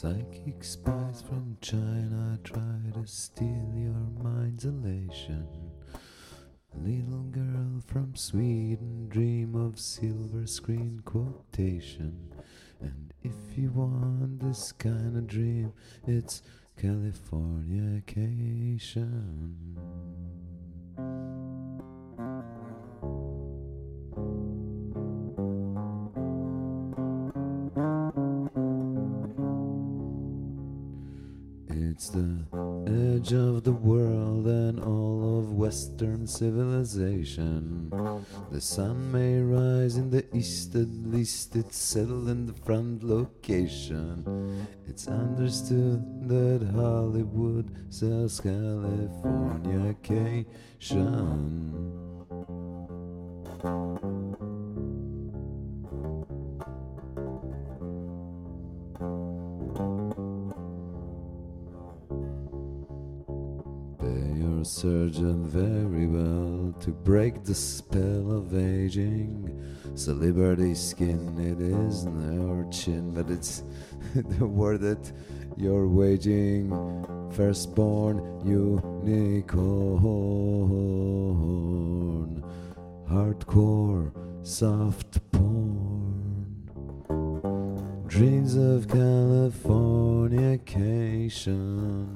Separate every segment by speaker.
Speaker 1: Psychic spies from China try to steal your mind's elation. Little girl from Sweden dream of silver screen quotation. And if you want this kind of dream, it's California Californication. It's the edge of the world and all of Western civilization. The sun may rise in the east, at least it's settled in the front location. It's understood that Hollywood sells Californication. Surgeon very well to break the spell of aging. Celebrity skin, it isn't our chin, but it's the war that you're waging. Firstborn unicorn, hardcore, soft porn. Dreams of Californication.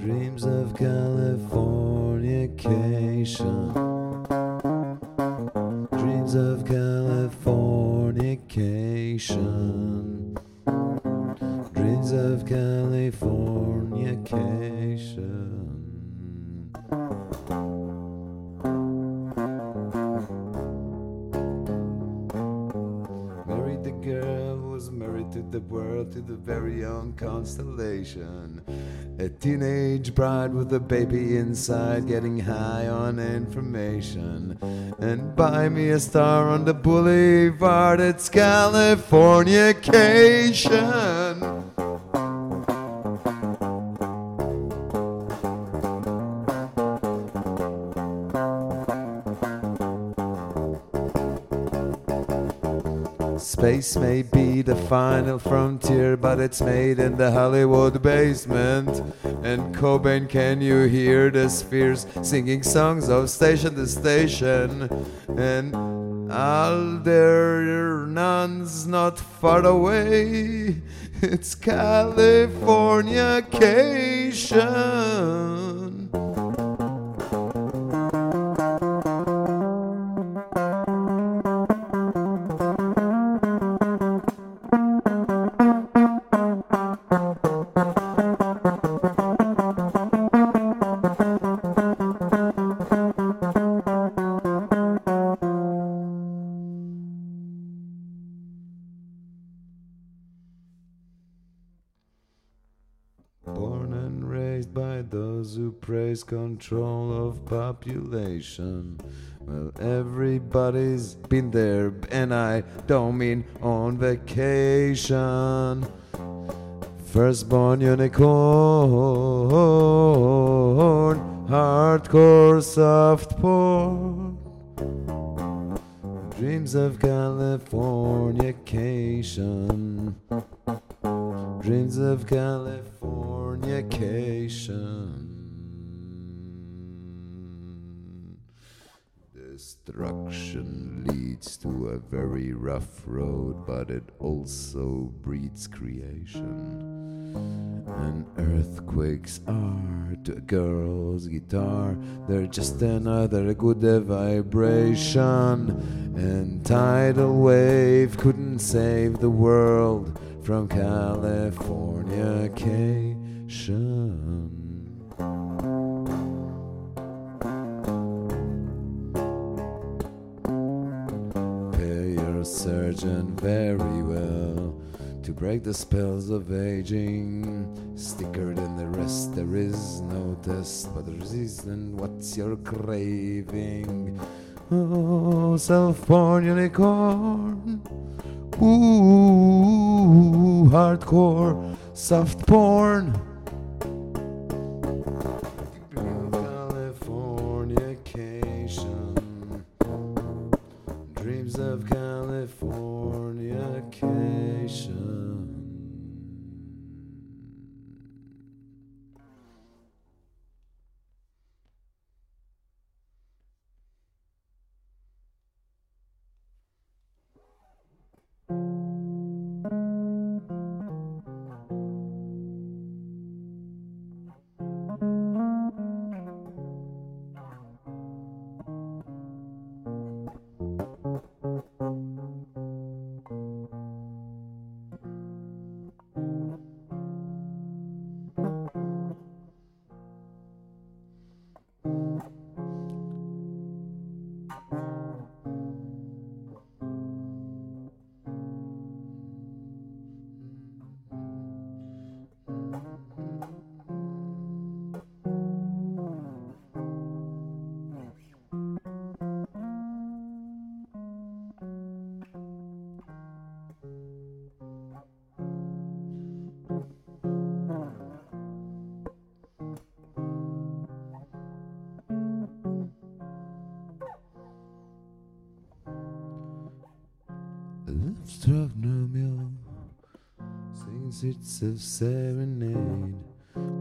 Speaker 1: Dreams of Californication. Dreams of Californication. Dreams of Californication. Married the girl was married to the world, to the very own constellation. A teenage bride with a baby inside, getting high on information. And buy me a star on the boulevard, it's California Californication. Space may be the final frontier, but it's made in the Hollywood basement. And Cobain, can you hear the spheres singing songs of station to station? And Aldernon's not far away. It's California Californication. Those who praise control of population. Well, everybody's been there, and I don't mean on vacation. Firstborn unicorn, hardcore soft porn. Dreams of Californication. Dreams of Californication. Destruction leads to a very rough road, but it also breeds creation. And earthquakes are to a girl's guitar, they're just another good vibration. And tidal wave couldn't save the world from California Californication. Surgeon very well to break the spells of aging. Sticker than the rest, there is no test, but resistant. What's your craving? Oh, self-born unicorn. Ooh, hardcore, soft porn. Californication. Dreams of Californication. Romeo, sings it's a serenade,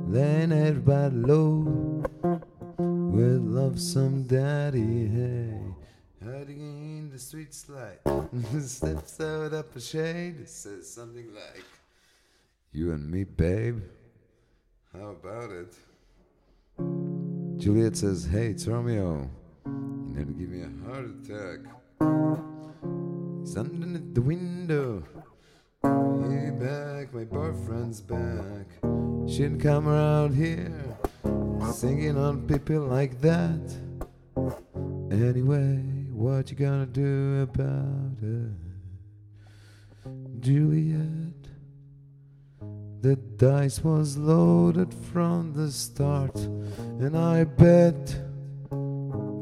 Speaker 1: laying everybody low with love some daddy hey. Hiding in the streets light, steps out of a shade, it says something like, You and me, babe, how about it? Juliet says, Hey, it's Romeo, you nearly give me a heart attack. He's underneath the window. He back, my boyfriend's back. Shouldn't come around here singing on people like that. Anyway, what you gonna do about it? Juliet, the dice was loaded from the start, and I bet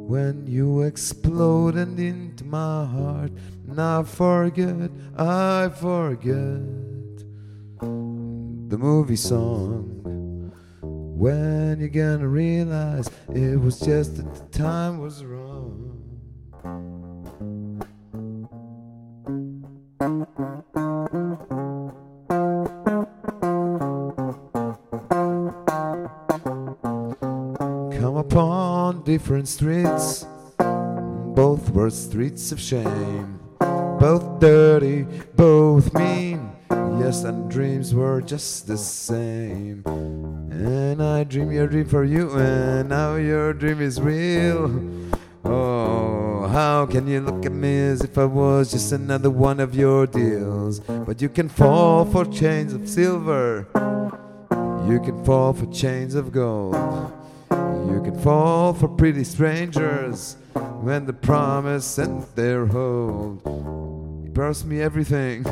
Speaker 1: when you exploded into my heart, and I forget, I forget the movie song. When you gonna realize it was just that the time was wrong? Different streets, both were streets of shame, both dirty, both mean. Yes, and dreams were just the same. And I dream your dream for you, and now your dream is real. Oh, how can you look at me as if I was just another one of your deals? But you can fall for chains of silver, you can fall for chains of gold, you can fall for pretty strangers when the promise and their hold. You promised me everything,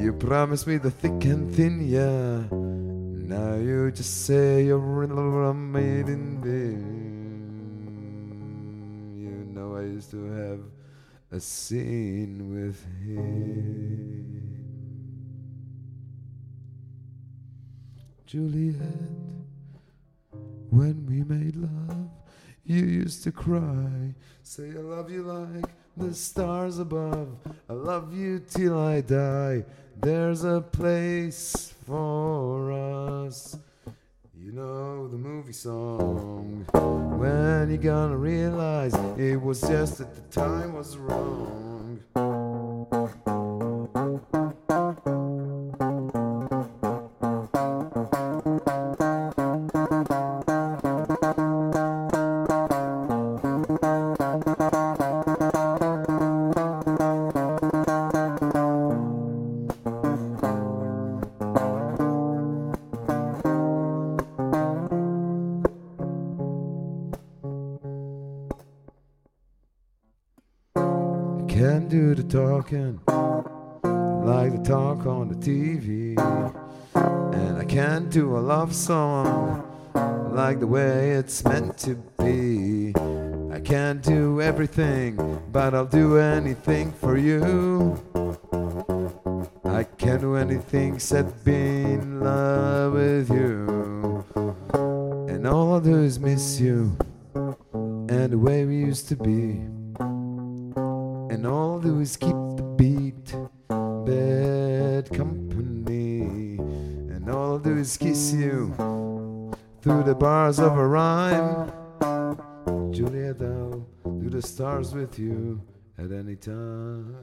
Speaker 1: you promised me the thick and thin, yeah. Now you just say you're in love, made in You know I used to have a scene with him. Juliet, when we made love, you used to cry. Say I love you like the stars above. I love you till I die. There's a place for us. You know the movie song. When you gonna realize it was just that the time was wrong? Can do the talking like the talk on the TV. And I can't do a love song like the way it's meant to be. I can't do everything, but I'll do anything for you. I can't do anything except be in love with you. And all I'll do is miss you and the way we used to be. And all do is keep the beat, bad company. And all I'll do is kiss you through the bars of a rhyme. Juliet, I'll do the stars with you at any time.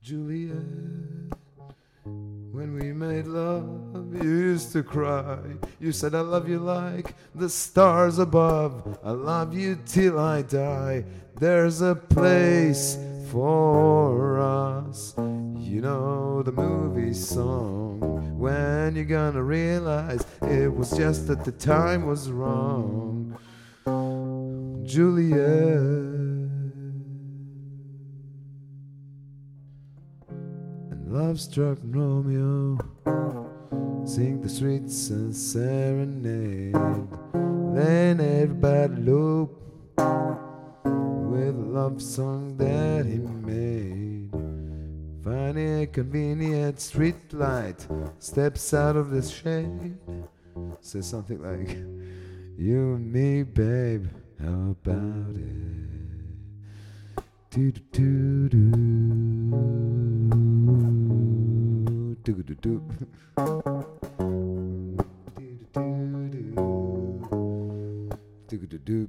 Speaker 1: Juliet, when we made love, you used to cry. You said, I love you like the stars above. I love you till I die. There's a place for us. You know the movie song. When you're gonna realize it was just that the time was wrong. Juliet. And love struck Romeo. Sing the streets and serenade. Then everybody loop love song that he made. A convenient street light, steps out of the shade. Says something like, You and me, babe, how about it? Do-do-do-do. Do-do-do-do. Do-do-do-do. Do-do-do-do.